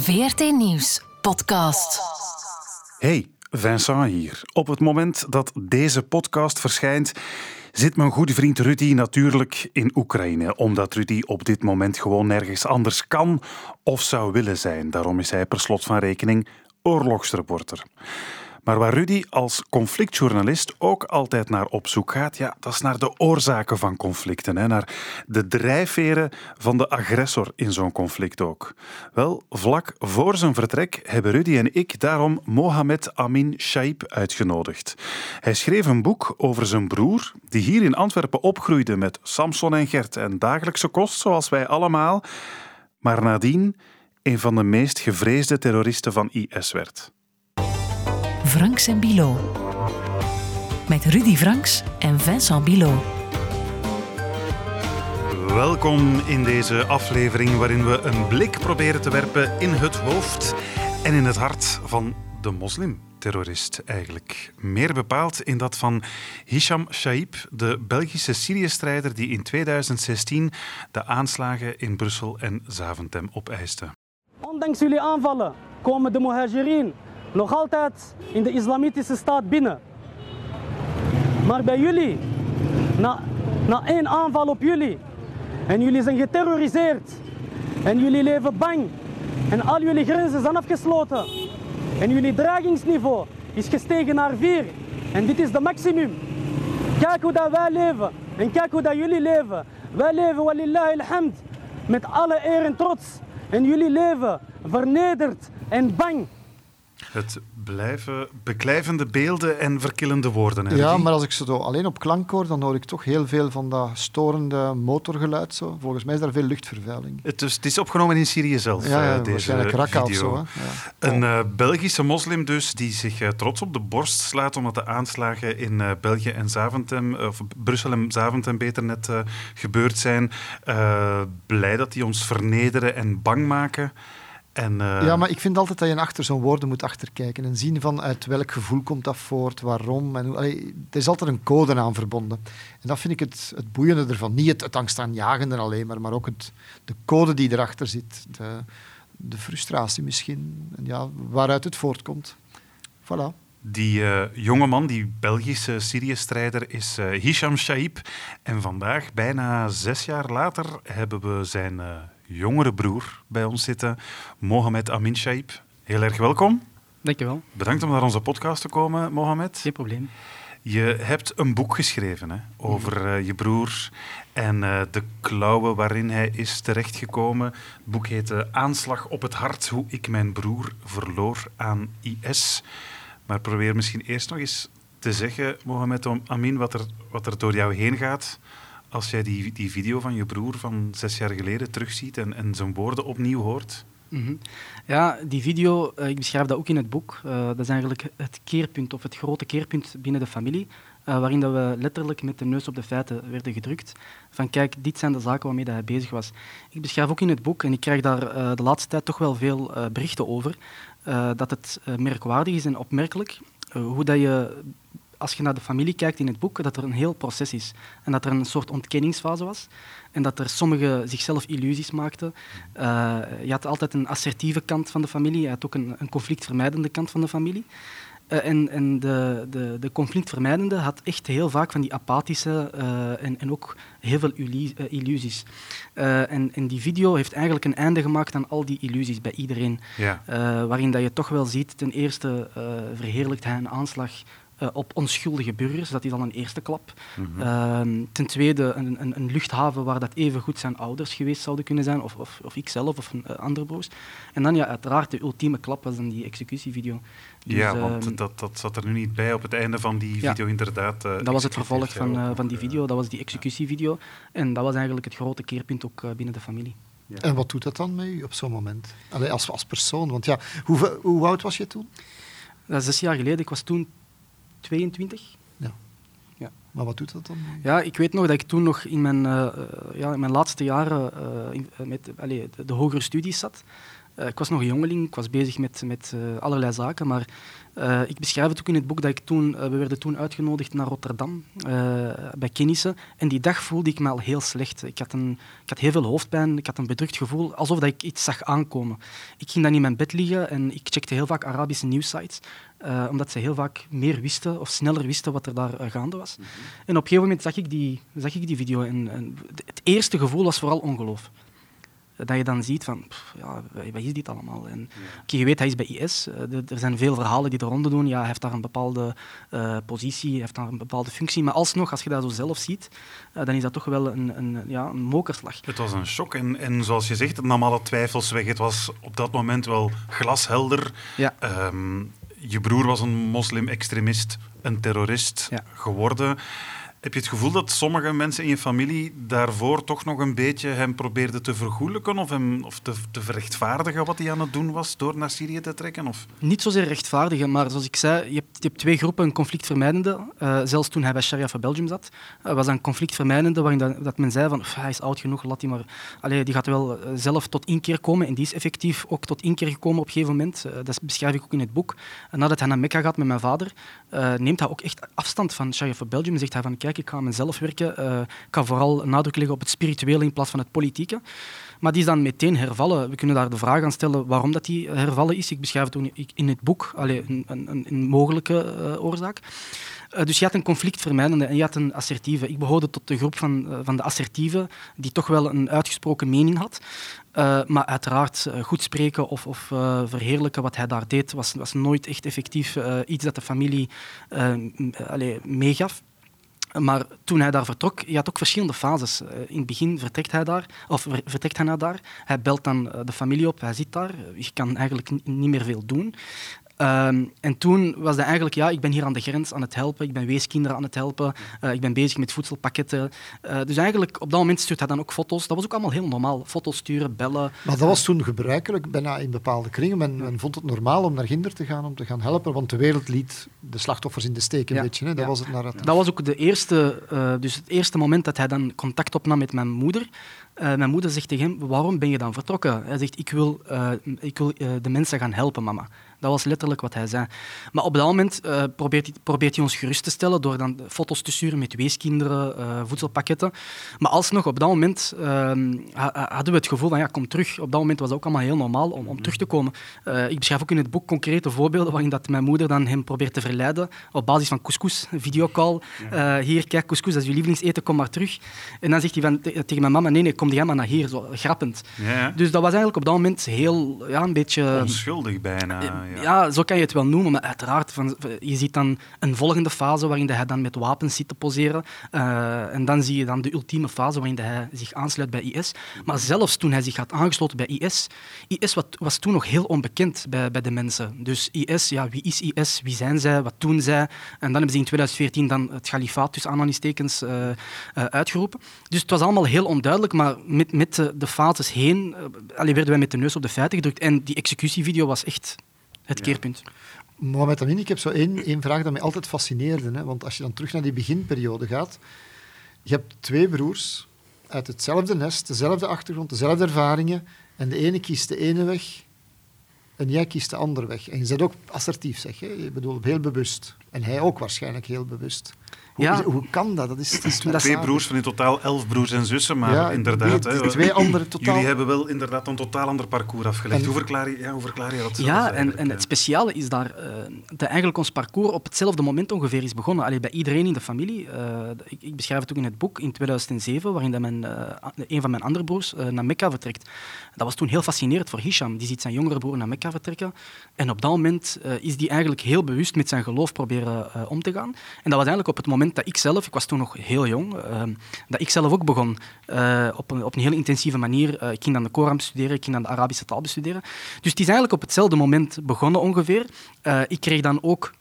VRT Nieuws podcast. Hey, Vincent hier. Op het moment dat deze podcast verschijnt, zit mijn goede vriend Rudy natuurlijk in Oekraïne, omdat Rudy op dit moment gewoon nergens anders kan of zou willen zijn. Daarom is hij per slot van rekening oorlogsreporter. Maar waar Rudy als conflictjournalist ook altijd naar op zoek gaat, ja, dat is naar de oorzaken van conflicten, hè, naar de drijfveren van de agressor in zo'n conflict ook. Wel, vlak voor zijn vertrek hebben Rudy en ik daarom Mohamed Amin Shaib uitgenodigd. Hij schreef een boek over zijn broer, die hier in Antwerpen opgroeide met Samson en Gert en dagelijkse kost, zoals wij allemaal, maar nadien een van de meest gevreesde terroristen van IS werd. Franks en Bilo. Met Rudy Franks en Vincent Bilo. Welkom in deze aflevering waarin we een blik proberen te werpen in het hoofd en in het hart van de moslimterrorist eigenlijk. Meer bepaald in dat van Hisham Shaib, de Belgische Syrië-strijder die in 2016 de aanslagen in Brussel en Zaventem opeiste. Ondanks jullie aanvallen komen de Muhajirin nog altijd in de islamitische staat binnen. Maar bij jullie, na, na één aanval op jullie, en jullie zijn geterroriseerd, en jullie leven bang, en al jullie grenzen zijn afgesloten, en jullie dragingsniveau is gestegen naar 4, en dit is de maximum. Kijk hoe dat wij leven, en kijk hoe dat jullie leven. Wij leven, walillahi alhamd, met alle eer en trots. En jullie leven vernederd en bang. Het blijven beklijvende beelden en verkillende woorden. Hè, Ja, maar als ik ze zo alleen op klank hoor, dan hoor ik toch heel veel van dat storende motorgeluid. Zo. Volgens mij is daar veel luchtvervuiling. Het, dus, het is opgenomen in Syrië zelf, Ja, ja eh, deze waarschijnlijk Raqqa of zo. Hè. Ja. Een eh, Belgische moslim dus, die zich eh, trots op de borst slaat omdat de aanslagen in België en Zaventem, of Brussel en Zaventem beter net, gebeurd zijn. Blij dat die ons vernederen en bang maken. En, eh, Ja, maar ik vind altijd dat je achter zo'n woorden moet achterkijken en zien van uit welk gevoel komt dat voort, waarom. En hoe, allee, er is altijd een code aan verbonden. En dat vind ik het, het boeiende ervan. Niet het, het angstaanjagende alleen maar, maar ook het, de code die erachter zit. De, de frustratie misschien, en ja, waaruit het voortkomt. Voilà. Die eh, jonge man, die Belgische Syrië-strijder, is eh, Hisham Shaib. En vandaag, bijna zes jaar later, hebben we zijn jongere broer bij ons zitten, Mohamed Amin Shaib. Heel erg welkom. Dankjewel, Bedankt om naar onze podcast te komen, Mohamed. geen probleem. Je hebt een boek geschreven hè, over eh, je broer en eh, de klauwen waarin hij is terechtgekomen. Het boek heet eh, Aanslag op het hart, hoe ik mijn broer verloor aan IS. Maar probeer misschien eerst nog eens te zeggen, Mohamed Amin, wat er, wat er door jou heen gaat als jij die, die video van je broer van zes jaar geleden terugziet en, en zijn woorden opnieuw hoort. Mhm. Ja, die video, eh, ik beschrijf dat ook in het boek. Eh, dat is eigenlijk het keerpunt, of het grote keerpunt binnen de familie, eh, waarin dat we letterlijk met de neus op de feiten werden gedrukt. Van kijk, dit zijn de zaken waarmee dat hij bezig was. Ik beschrijf ook in het boek, en ik krijg daar de laatste tijd toch wel veel berichten over, dat het merkwaardig is en opmerkelijk hoe dat je, als je naar de familie kijkt in het boek, dat er een heel proces is. En dat er een soort ontkenningsfase was. En dat er sommigen zichzelf illusies maakten. Eh, je had altijd een assertieve kant van de familie, je had ook een, een conflictvermijdende kant van de familie. Eh, en en de, de, de conflictvermijdende had echt heel vaak van die apathische eh, en, en ook heel veel illu- illusies. En, en die video heeft eigenlijk een einde gemaakt aan al die illusies bij iedereen. Ja. Waarin dat je toch wel ziet, ten eerste verheerlijkt hij een aanslag eh, op onschuldige burgers. Dat is al een eerste klap. Mhm. Ehm, ten tweede een, een, een luchthaven waar dat even goed zijn ouders geweest zouden kunnen zijn, of, of, of ikzelf of een, eh, andere broers. En dan ja, uiteraard de ultieme klap was dan die executievideo. Dus, ja, ehm, want dat, dat zat er nu niet bij op het einde van die Ja. video inderdaad. eh, dat was het vervolg van, eh, van die video, dat was die executievideo. En dat was eigenlijk het grote keerpunt ook binnen de familie. En wat doet dat dan met u op zo'n moment? Allee, als, als persoon. Want ja, hoe, hoe oud was je toen? Dat is zes jaar geleden, ik was toen 22. Maar wat doet dat dan? Ja, ik weet nog dat ik toen nog in mijn, eh, eh, ja, in mijn laatste jaren eh, in- met allee, de, de hogere studies zat. Ik was nog een jongeling, ik was bezig met, met allerlei zaken, maar uh, ik beschrijf het ook in het boek dat ik toen, uh, we werden toen uitgenodigd naar Rotterdam uh, bij Kennissen. En die dag voelde ik me al heel slecht. Ik had, een, ik had heel veel hoofdpijn, ik had een bedrukt gevoel, alsof dat ik iets zag aankomen. Ik ging dan in mijn bed liggen en ik checkte heel vaak Arabische nieuwsites, omdat ze heel vaak meer wisten of sneller wisten wat er daar gaande was. Mm -hmm. En op een gegeven moment zag ik die, zag ik die video en, en het eerste gevoel was vooral ongeloof dat je dan ziet van, pff, ja, wat is dit allemaal? En, ja. je weet, hij is bij IS. Uh, er zijn veel verhalen die de ronde doen. Ja, hij heeft daar een bepaalde uh, positie, hij heeft daar een bepaalde functie. Maar alsnog, als je dat zo zelf ziet, uh, dan is dat toch wel een, een, ja, een mokerslag. Het was een shock. En, en zoals je zegt, het nam alle twijfels weg. Het was op dat moment wel glashelder. Ja. Um, je broer was een moslim-extremist, een terrorist ja. geworden. Heb je het gevoel dat sommige mensen in je familie daarvoor toch nog een beetje hem probeerden te vergoelijken of, hem, of te, te verrechtvaardigen wat hij aan het doen was door naar Syrië te trekken? Of? Niet zozeer rechtvaardigen, maar zoals ik zei, je hebt, je hebt twee groepen, een conflictvermijdende. Uh, zelfs toen hij bij Sharia voor Belgium zat, uh, was een conflictvermijdende waarin dat, dat men zei van hij is oud genoeg, laat hij maar... Allee, die gaat wel uh, zelf tot inkeer komen en die is effectief ook tot inkeer gekomen op een gegeven moment. dat beschrijf ik ook in het boek. nadat hij naar Mekka gaat met mijn vader, neemt hij ook echt afstand van Sharia voor Belgium en zegt hij van kijk, ik ga aan mezelf werken. Uh, ik ga vooral nadruk leggen op het spirituele in plaats van het politieke. Maar die is dan meteen hervallen. We kunnen daar de vraag aan stellen waarom dat die hervallen is. Ik beschrijf het in het boek, een, een, een mogelijke uh, oorzaak. Uh, dus je had een conflictvermijdende en je had een assertieve. Ik behoorde tot de groep van, van de assertieve, die toch wel een uitgesproken mening had. Maar uiteraard, goed spreken of, of verheerlijken wat hij daar deed, was, was nooit echt effectief iets dat de familie meegaf. Maar toen hij daar vertrok, je had ook verschillende fases. Eh, in het begin vertrekt hij, daar, of vertrekt hij naar daar. Hij belt dan eh, de familie op, hij zit daar. Je kan eigenlijk niet meer veel doen. Um, en toen was dat eigenlijk, ja, ik ben hier aan de grens aan het helpen, ik ben weeskinderen aan het helpen, uh, ik ben bezig met voedselpakketten. Uh, dus eigenlijk, op dat moment stuurt hij dan ook foto's. Dat was ook allemaal heel normaal. Foto's sturen, bellen. Maar dat was toen gebruikelijk, bijna in bepaalde kringen. Men, men vond het normaal om naar Ginder te gaan, om te gaan helpen, want de wereld liet de slachtoffers in de steek een ja. beetje. Hè? Dat ja. was het narratief. Dat was ook de eerste, uh, dus het eerste moment dat hij dan contact opnam met mijn moeder. Uh, mijn moeder zegt tegen hem, waarom ben je dan vertrokken? Hij zegt, ik wil, uh, ik wil uh, de mensen gaan helpen, mama. Dat was letterlijk wat hij zei. Maar op dat moment uh, probeert, hij, probeert hij ons gerust te stellen door dan foto's te sturen met weeskinderen, uh, voedselpakketten. Maar alsnog, op dat moment uh, hadden we het gevoel van ja, kom terug. Op dat moment was het ook allemaal heel normaal om, om terug te komen. ik beschrijf ook in het boek concrete voorbeelden waarin dat mijn moeder dan hem probeert te verleiden op basis van couscous, videocall. Hier, kijk, couscous, dat is je lievelingseten, kom maar terug. En dan zegt hij van, tegen mijn mama, nee, nee, kom jij maar naar hier, zo grappend. Ja. Dus dat was eigenlijk op dat moment heel, ja, een beetje... Onschuldig bijna. Ja. zo kan je het wel noemen, maar uiteraard, van, je ziet dan een volgende fase waarin hij dan met wapens zit te poseren. Uh, en dan zie je dan de ultieme fase waarin hij zich aansluit bij IS. Maar zelfs toen hij zich had aangesloten bij IS, IS was, was toen nog heel onbekend bij, bij de mensen. Dus IS, ja, wie is IS? Wie zijn zij? Wat doen zij? En dan hebben ze in 2014 dan het kalifaat, tussen aanhalingstekens, uh, uitgeroepen. Dus het was allemaal heel onduidelijk, maar met, met de, de fases heen allee, werden wij met de neus op de feiten gedrukt. En die executievideo was echt het ja. keerpunt. Mohamed Amin, ik heb zo één, één vraag dat mij altijd fascineerde. Hè? Want als je dan terug naar die beginperiode gaat, je hebt twee broers uit hetzelfde nest, dezelfde achtergrond, dezelfde ervaringen. En de ene kiest de ene weg en jij kiest de andere weg. En je bent ook assertief, zeg je. Je bedoelt heel bewust. En hij ook waarschijnlijk heel bewust. Hoe, Ja. hoe kan dat? Dat is, dat is Dat is- Twee broers van in totaal elf broers en zussen, maar Ja, inderdaad. twee- hè, twee andere totaal- Jullie hebben wel inderdaad een totaal ander parcours afgelegd. En- hoe, verklaar je, ja, hoe verklaar je dat zelf Ja, en, en het speciale is daar eh, dat eigenlijk ons parcours op hetzelfde moment ongeveer is begonnen. Allee, bij iedereen in de familie. Eh, ik, ik beschrijf het ook in het boek in 2007, waarin dat mijn, eh, een van mijn andere broers eh, naar Mekka vertrekt. Dat was toen heel fascinerend voor Hisham. Die ziet zijn jongere broer naar Mekka vertrekken. En op dat moment eh, is die eigenlijk heel bewust met zijn geloof proberen eh, om te gaan. En dat was eigenlijk op het moment dat ik zelf, ik was toen nog heel jong, eh, dat ik zelf ook begon eh, op, een, op een heel intensieve manier. Eh, ik ging dan de Koran bestuderen, ik ging dan de Arabische taal bestuderen. Dus het is eigenlijk op hetzelfde moment begonnen ongeveer. Eh, ik kreeg dan ook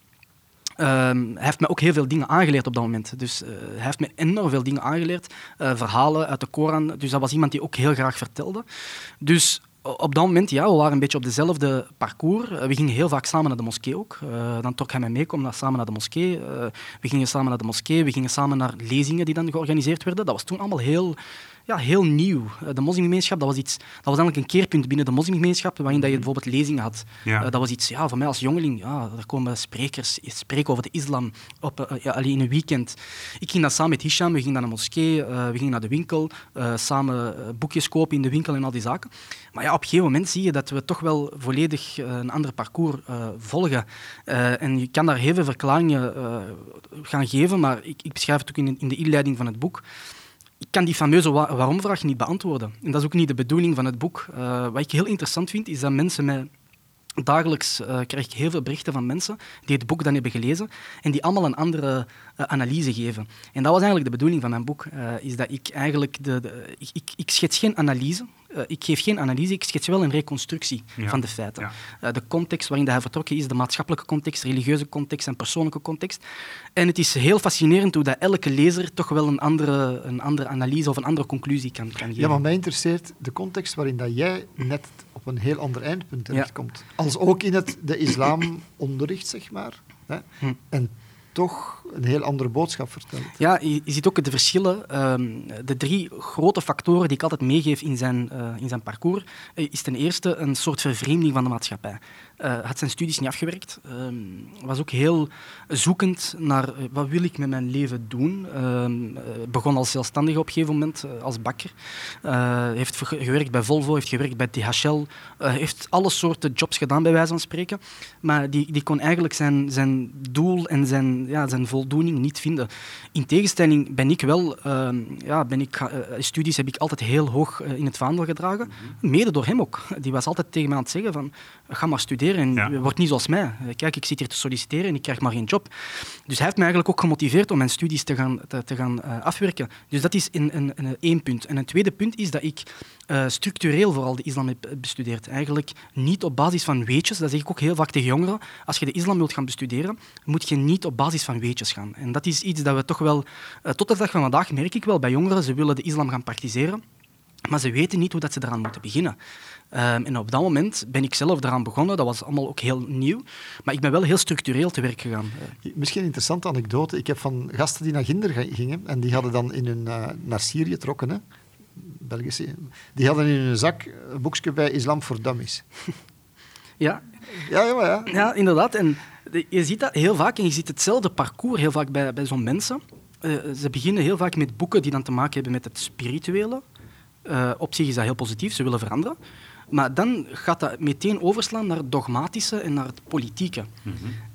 Ehm, hij heeft me ook heel veel dingen aangeleerd op dat moment. Dus hij heeft me enorm veel dingen aangeleerd. verhalen uit de Koran. Dus dat was iemand die ook heel graag vertelde. Dus op dat moment, ja, we waren een beetje op dezelfde parcours. Eh, we gingen heel vaak samen naar de moskee ook. Eh, dan trok hij mij mee, naar, samen naar de moskee. Eh, we gingen samen naar de moskee, we gingen samen naar lezingen die dan georganiseerd werden. Dat was toen allemaal heel, ja, heel nieuw. Eh, de moslimgemeenschap, dat was, iets, dat was eigenlijk een keerpunt binnen de moslimgemeenschap, waarin dat je bijvoorbeeld lezingen had. Ja. Eh, dat was iets, ja, voor mij als jongeling, ja, er komen sprekers spreken over de islam op, eh, ja, alleen in een weekend. Ik ging dat samen met Hisham, we gingen naar de moskee, eh, we gingen naar de winkel, eh, samen eh, boekjes kopen in de winkel en al die zaken. Maar ja, op een gegeven moment zie je dat we toch wel volledig eh, een ander parcours eh, volgen. Eh, en je kan daar heel veel verklaringen eh, gaan geven, maar ik, ik beschrijf het ook in, in de inleiding van het boek ik kan die fameuze wa- waarom-vraag niet beantwoorden. En dat is ook niet de bedoeling van het boek. Eh, wat ik heel interessant vind, is dat mensen mij... Dagelijks eh, krijg ik heel veel berichten van mensen die het boek dan hebben gelezen en die allemaal een andere eh, analyse geven. En dat was eigenlijk de bedoeling van mijn boek, is dat ik eigenlijk... De- ik, ik, ik schets geen analyse, eh, ik geef geen analyse, ik schets wel een reconstructie Ja. van de feiten. Ja. Eh, de context waarin dat hij vertrokken is, de maatschappelijke context, religieuze context en persoonlijke context. En het is heel fascinerend hoe dat elke lezer toch wel een andere, een andere analyse of een andere conclusie kan, kan geven. Ja, maar mij interesseert de context waarin dat jij net op een heel ander eindpunt terechtkomt. Als ook in het de islam onderricht, zeg maar. Hè? Hm. En toch een heel andere boodschap vertelt. Ja, je, ziet ook de verschillen. Ehm, de drie grote factoren die ik altijd meegeef in zijn, eh, in zijn parcours, eh, is ten eerste een soort vervreemding van de maatschappij. Eh had zijn studies niet afgewerkt, ehm, was ook heel zoekend naar wat wil ik met mijn leven doen. Ehm, eh, begon als zelfstandige op een gegeven moment, als bakker. Heeft gewerkt bij Volvo, heeft gewerkt bij DHL, heeft alle soorten jobs gedaan, bij wijze van spreken. Maar die, die kon eigenlijk zijn, zijn doel en zijn, ja, zijn voldoening niet vinden. In tegenstelling ben ik wel, ehm, ja, ben ik, ga- eh, studies heb ik altijd heel hoog eh, in het vaandel gedragen. Mede door hem ook. Die was altijd tegen mij aan het zeggen van, ga maar studeren en Ja. word niet zoals mij. Eh, Kijk, ik zit hier te solliciteren en ik krijg maar geen job. Dus hij heeft mij eigenlijk ook gemotiveerd om mijn studies te gaan, te, te gaan eh, afwerken. Dus dat is een, een, een, één punt. En een tweede punt is dat ik eh, structureel vooral de islam heb bestudeerd. Eigenlijk niet op basis van weetjes. Dat zeg ik ook heel vaak tegen jongeren. Als je de islam wilt gaan bestuderen, moet je niet op basis van weetjes gaan. En dat is iets dat we toch wel... tot de dag van vandaag merk ik wel bij jongeren, ze willen de islam gaan praktiseren. Maar ze weten niet hoe dat ze eraan moeten beginnen. Ehm, en op dat moment ben ik zelf eraan begonnen. Dat was allemaal ook heel nieuw. Maar ik ben wel heel structureel te werk gegaan. Eh, Misschien een interessante anekdote. Ik heb van gasten die naar Ginder gingen en die hadden dan in hun, eh, naar Syrië trokken, hè? Belgische, die hadden in hun zak een boekje bij Islam voor Dummies. Ja, Ja, ja, ja. Ja, inderdaad. En je ziet dat heel vaak en je ziet hetzelfde parcours heel vaak bij, bij zo'n mensen. Eh, ze beginnen heel vaak met boeken die dan te maken hebben met het spirituele. Eh, op zich is dat heel positief, ze willen veranderen. Maar dan gaat dat meteen overslaan naar het dogmatische en naar het politieke.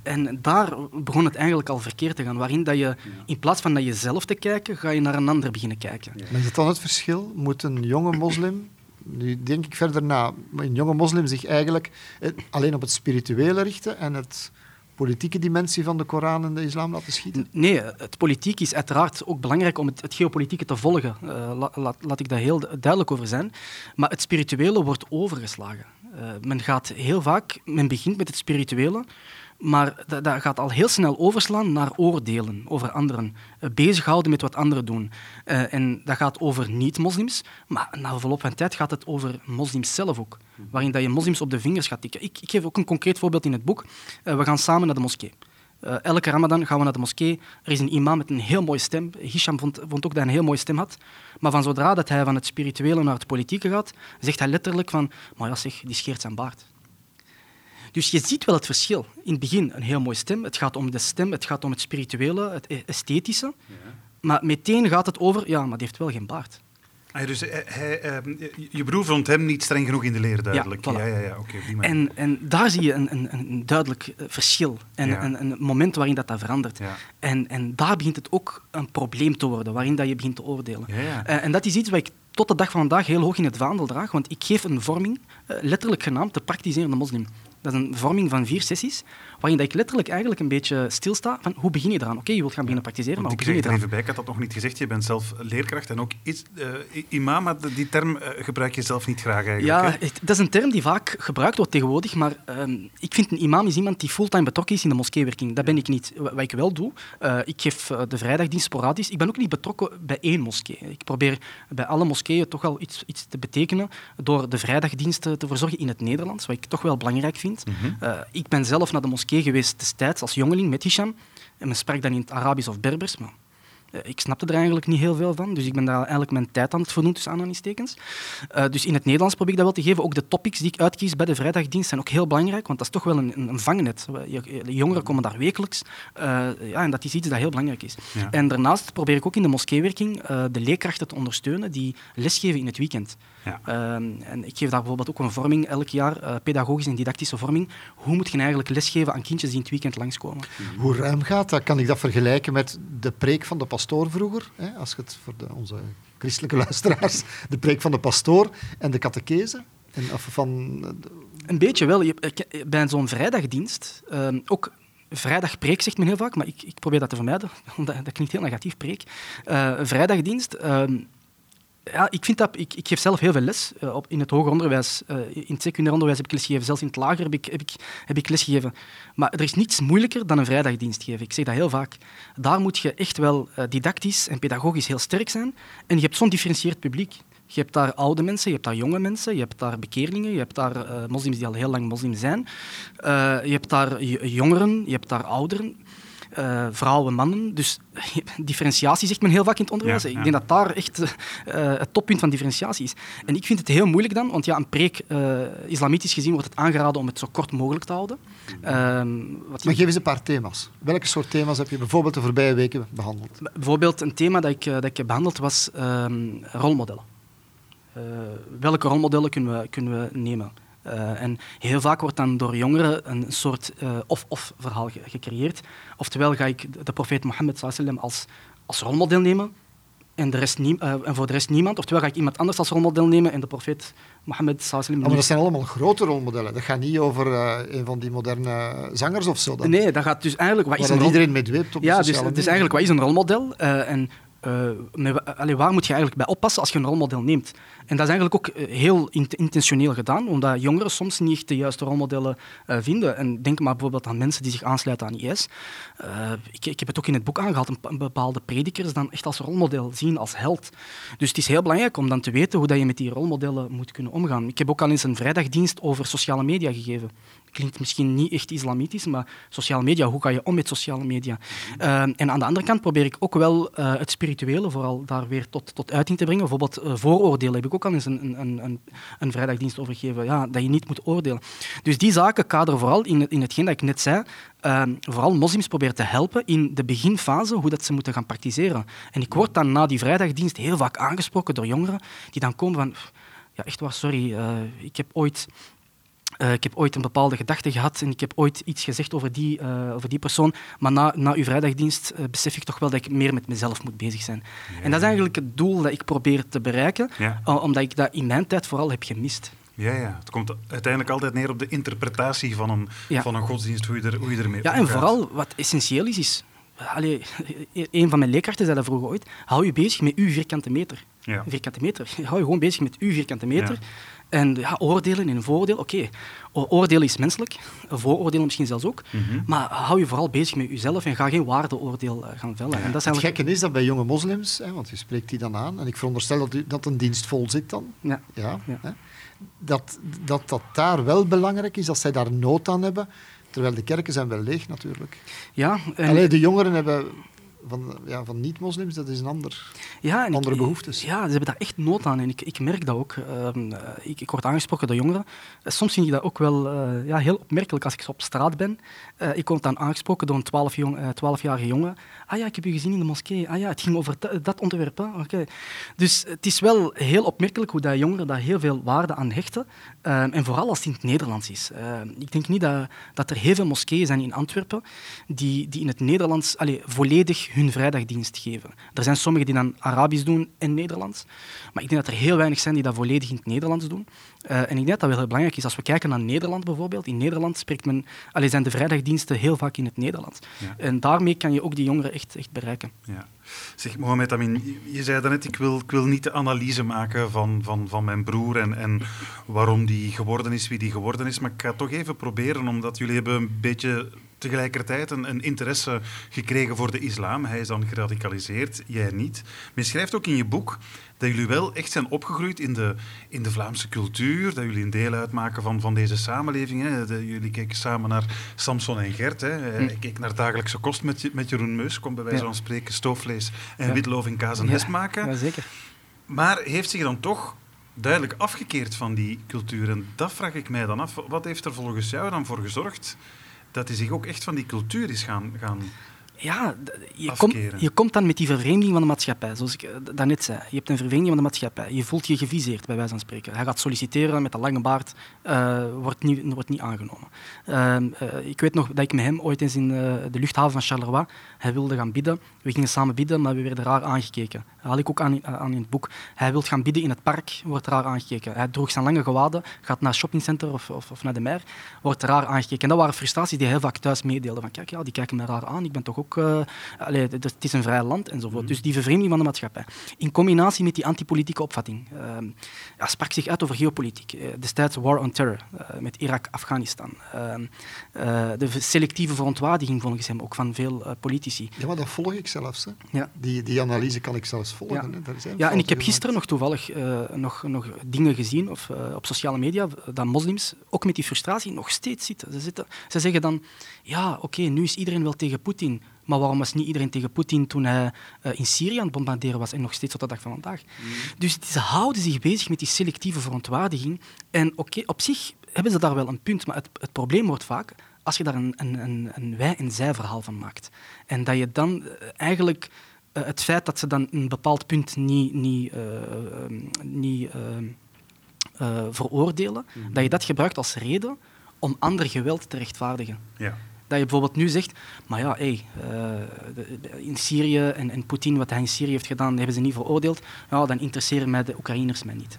En daar begon het eigenlijk al verkeerd te gaan, waarin dat je in plaats van naar jezelf te kijken, ga je naar een ander beginnen kijken. Maar is het dan het verschil? Moet een jonge moslim, nu denk ik verder na, maar een jonge moslim zich eigenlijk eh, alleen op het spirituele richten en het politieke dimensie van de Koran en de islam laten schieten? Nee, het politiek is uiteraard ook belangrijk om het, het geopolitieke te volgen. Eh, la- la- laat ik daar heel du- duidelijk over zijn. Maar het spirituele wordt overgeslagen. Eh, men gaat heel vaak, men begint met het spirituele, maar dat, dat gaat al heel snel overslaan naar oordelen over anderen. Eh, bezighouden met wat anderen doen. Eh, en dat gaat over niet-moslims, maar na verloop van tijd gaat het over moslims zelf ook. Waarin dat je moslims op de vingers gaat tikken. Ik, ik geef ook een concreet voorbeeld in het boek. Eh, we gaan samen naar de moskee. Elke ramadan gaan we naar de moskee. Er is een imam met een heel mooie stem. Hisham vond, vond ook dat hij een heel mooie stem had. Maar van zodra dat hij van het spirituele naar het politieke gaat, zegt hij letterlijk van, maar ja zeg, die scheert zijn baard. Dus je ziet wel het verschil. In het begin een heel mooie stem. Het gaat om de stem, het gaat om het spirituele, het e- esthetische. Maar meteen gaat het over, ja, maar die heeft wel geen baard. Ah, dus hij, hij, ehm, je- broer vond hem niet streng genoeg in de leer, duidelijk. Ja, voilà. ja, ja, ja, oké, manier. En, en daar zie je een, een, een duidelijk eh, verschil en Ja. een, een moment waarin dat, dat verandert. Ja. En, en daar begint het ook een probleem te worden, waarin dat je begint te oordelen. Ja, ja. Eh, en dat is iets wat ik tot de dag van vandaag heel hoog in het vaandel draag, want ik geef een vorming, eh, letterlijk genaamd de praktiserende moslim. Dat is een vorming van vier sessies, waarin dat ik letterlijk eigenlijk een beetje stilsta van hoe begin je eraan? Oké, je wilt gaan beginnen praktiseren, maar hoe ik begin je er eraan? even bij, ik had dat nog niet gezegd. Je bent zelf leerkracht en ook is, i- imam, maar die term eh, gebruik je zelf niet graag eigenlijk. Ja, het- dat is een term die vaak gebruikt wordt tegenwoordig, maar ehm, ik vind een imam is iemand die fulltime betrokken is in de moskeewerking. Dat ben ik niet. Wa- Wat ik wel doe, eh, ik geef de vrijdagdienst sporadisch. Ik ben ook niet betrokken bij één moskee. Ik probeer bij alle moskeeën toch wel iets, iets te betekenen door de vrijdagdiensten te verzorgen in het Nederlands, wat ik toch wel belangrijk vind. Eh, ik ben zelf naar de moskee geweest destijds als jongeling met Hisham. En men sprak dan in het Arabisch of Berbers, maar Eh, ik snapte er eigenlijk niet heel veel van, dus ik ben daar eigenlijk mijn tijd aan het verdoen, tussen aanhalingstekens. Uh, dus in het Nederlands probeer ik dat wel te geven. Ook de topics die ik uitkies bij de vrijdagdienst zijn ook heel belangrijk, want dat is toch wel een, een vangnet. De jongeren komen daar wekelijks uh, ja, en dat is iets dat heel belangrijk is. En daarnaast probeer ik ook in de moskeewerking de leerkrachten te ondersteunen die lesgeven in het weekend. Ja. Ehm, en ik geef daar bijvoorbeeld ook een vorming elk jaar, uh, pedagogische en didactische vorming. Hoe moet je eigenlijk lesgeven aan kindjes die in het weekend langskomen? Hoe ruim gaat dat? Kan ik dat vergelijken met de preek van de pastoor vroeger? Hè? Als je het voor de, onze christelijke luisteraars, de preek van de pastoor en de catechese? En, of van, Een beetje wel. Je, bij zo'n vrijdagdienst, um, ook vrijdagpreek zegt men heel vaak, maar ik, ik probeer dat te vermijden, dat, dat klinkt heel negatief, preek. Uh, vrijdagdienst, uh, ja, ik, vind dat, ik, ik geef zelf heel veel les uh, op, in het hoger onderwijs. Uh, in het secundair onderwijs heb ik lesgegeven. Zelfs in het lager heb ik, heb, ik, heb ik lesgegeven. Maar er is niets moeilijker dan een vrijdagdienst geven. Ik zeg dat heel vaak. Daar moet je echt wel uh, didactisch en pedagogisch heel sterk zijn. En je hebt zo'n differentieerd publiek. Je hebt daar oude mensen, je hebt daar jonge mensen, je hebt daar bekeerlingen, je hebt daar moslims die al heel lang moslim zijn. je hebt daar jongeren, je hebt daar ouderen uh, vrouwen, mannen. Dus differentiatie zegt men heel vaak in het onderwijs. Ik denk dat daar echt uh, het toppunt van differentiatie is. En ik vind het heel moeilijk dan, want ja, een preek, uh, islamitisch gezien, wordt het aangeraden om het zo kort mogelijk te houden. Ehm, wat maar geef eens een paar thema's. Welke soort thema's heb je bijvoorbeeld de voorbije weken behandeld? Bijvoorbeeld een thema dat ik, dat ik heb behandeld was um, rolmodellen. welke rolmodellen kunnen we, kunnen we nemen? Uh, en heel vaak wordt dan door jongeren een soort of-of uh, verhaal ge gecreëerd. Oftewel ga ik de profeet Mohammed als, als rolmodel nemen en, de rest uh, en voor de rest niemand. Oftewel ga ik iemand anders als rolmodel nemen en de profeet Mohammed Maar dat zijn allemaal grote rolmodellen. Dat gaat niet over een van die moderne zangers of zo. Dan. Nee, dat gaat dus eigenlijk... Wat is een iedereen mee dweept op ja, dus, dus eigenlijk, wat is een rolmodel? en uh, waar moet je eigenlijk bij oppassen als je een rolmodel neemt? En dat is eigenlijk ook eh, heel intentioneel gedaan, omdat jongeren soms niet echt de juiste rolmodellen uh, vinden. En denk maar bijvoorbeeld aan mensen die zich aansluiten aan IS. Ik, ik, heb het ook in het boek aangehaald, een, bepaalde predikers dan echt als rolmodel zien, als held. Dus het is heel belangrijk om dan te weten hoe dat je met die rolmodellen moet kunnen omgaan. Ik heb ook al eens een vrijdagdienst over sociale media gegeven klinkt misschien niet echt islamitisch, maar sociale media, hoe ga je om met sociale media? Uh, en aan de andere kant probeer ik ook wel uh, het spirituele vooral daar weer tot, tot uiting te brengen. Bijvoorbeeld uh, vooroordelen heb ik ook al eens een, een, een, een vrijdagdienst over gegeven, ja, dat je niet moet oordelen. Dus die zaken kaderen vooral in, in hetgeen dat ik net zei, ehm, vooral moslims proberen te helpen in de beginfase, hoe dat ze moeten gaan praktiseren. En ik word dan na die vrijdagdienst heel vaak aangesproken door jongeren die dan komen van... Ja, echt waar, sorry, ik heb ooit uh, ik heb ooit een bepaalde gedachte gehad en ik heb ooit iets gezegd over die, uh, over die persoon, maar na, na uw vrijdagdienst uh, besef ik toch wel dat ik meer met mezelf moet bezig zijn. En dat is eigenlijk het doel dat ik probeer te bereiken, ja. omdat ik dat in mijn tijd vooral heb gemist. Ja, ja, het komt uiteindelijk altijd neer op de interpretatie van een, ja. van een godsdienst, hoe je, er, hoe je ermee Ja, en vooral wat essentieel is, is Allee, een van mijn leerkrachten zei dat vroeger ooit. Hou je bezig met uw vierkante meter. Ja. Vierkante meter. Hou je gewoon bezig met uw vierkante meter. En ja, oordelen en een vooroordeel, oké. Okay. Oordelen is menselijk, vooroordelen misschien zelfs ook. Mm -hmm. Maar hou je vooral bezig met jezelf en ga geen waardeoordeel uh, gaan vellen. En dat is het gekke is dat bij jonge moslims, hè, want je spreekt die dan aan, en ik veronderstel dat, u, dat een dienst vol zit dan, ja. Ja, hè, dat, dat dat daar wel belangrijk is, dat zij daar nood aan hebben, terwijl de kerken zijn wel leeg natuurlijk. Ja, en... Allee, de jongeren hebben van, ja, van niet-moslims, dat is een ander, ja, andere behoeftes. Ja, ze hebben daar echt nood aan en ik, ik merk dat ook. Uh, ik, ik, word aangesproken door jongeren. Soms vind ik dat ook wel uh, ja, heel opmerkelijk als ik op straat ben. Eh, ik word dan aangesproken door een 12-jarige 12 jongen. Ah ja, ik heb u gezien in de moskee. Ah ja, het ging over dat onderwerp. Oké. Dus het is wel heel opmerkelijk hoe dat jongeren daar heel veel waarde aan hechten. Ehm, en vooral als het in het Nederlands is. Ik denk niet dat, dat er heel veel moskeeën zijn in Antwerpen die, die in het Nederlands allez, volledig hun vrijdagdienst geven. Er zijn sommigen die dan Arabisch doen en Nederlands. Maar ik denk dat er heel weinig zijn die dat volledig in het Nederlands doen. Uh, en ik denk dat dat wel heel belangrijk is. Als we kijken naar Nederland bijvoorbeeld, in Nederland spreekt men, allez, zijn de vrijdagdiensten heel vaak in het Nederlands. Ja. En daarmee kan je ook die jongeren echt, echt bereiken. Ja. Zeg, Mohamed Amin, je zei daarnet, ik wil, ik wil niet de analyse maken van, van, van mijn broer en, en waarom die geworden is wie die geworden is, maar ik ga toch even proberen, omdat jullie hebben een beetje tegelijkertijd een, een, interesse gekregen voor de islam. Hij is dan geradicaliseerd, jij niet. Maar je schrijft ook in je boek dat jullie wel echt zijn opgegroeid in de, in de Vlaamse cultuur, dat jullie een deel uitmaken van, van deze samenleving. Hè. jullie keken samen naar Samson en Gert. Hè. Hm. Ik keek naar dagelijkse kost met, met Jeroen Meus, kon bij wijze van spreken stoofvlees en ja. witloof in kaas en ja. maken. Ja, zeker. Maar heeft zich dan toch duidelijk afgekeerd van die cultuur. En dat vraag ik mij dan af. Wat heeft er volgens jou dan voor gezorgd dat hij zich ook echt van die cultuur is gaan, gaan ja, je, komt je komt dan met die vervreemding van de maatschappij, zoals ik eh, daarnet zei. Je hebt een vervreemding van de maatschappij. Je voelt je geviseerd, bij wijze van spreken. Hij gaat solliciteren met een lange baard, uh, wordt, niet, wordt niet aangenomen. Uh, ik weet nog dat ik met hem ooit eens in de luchthaven van Charleroi, hij wilde gaan bidden. We gingen samen bidden, maar we werden raar aangekeken. Dat had ik ook aan, aan in het boek. Hij wil gaan bidden in het park, wordt raar aangekeken. Hij droeg zijn lange gewaden, gaat naar het shoppingcenter of, of, of, naar de mer, wordt raar aangekeken. En dat waren frustraties die hij heel vaak thuis meedeelde. Van kijk, ja, die kijken me raar aan, ik ben toch ook... Uh, het is een vrij land enzovoort. Mm. Dus die vervreemding van de maatschappij. In combinatie met die antipolitieke opvatting. Uh, ja, sprak zich uit over geopolitiek. Uh, destijds War on Terror uh, met Irak, Afghanistan. Ehm, de selectieve verontwaardiging volgens hem ook van veel politici. Ja, maar dat volg ik zelfs. Hè. Ja. Die, die analyse kan ik zelfs volgen. Ja, Hè. ja en ik heb gisteren nog toevallig nog, nog dingen gezien of, op sociale media dat moslims ook met die frustratie nog steeds zitten. Ze, zitten, ze zeggen dan, ja, oké, nu is iedereen wel tegen Poetin, maar waarom was niet iedereen tegen Poetin toen hij uh, in Syrië aan het bombarderen was en nog steeds tot de dag van vandaag? Mm. Dus ze houden zich bezig met die selectieve verontwaardiging. En oké, op zich hebben ze daar wel een punt, maar het, het probleem wordt vaak als je daar een, een, een wij- en zij-verhaal van maakt. En dat je dan eh, eigenlijk uh, het feit dat ze dan een bepaald punt niet, niet, niet veroordelen, mm. dat je dat gebruikt als reden om ander geweld te rechtvaardigen. Ja. Dat je bijvoorbeeld nu zegt, maar ja, hey, uh, in Syrië en, en Poetin, wat hij in Syrië heeft gedaan, hebben ze niet veroordeeld. Ja, dan interesseren mij de Oekraïners mij niet.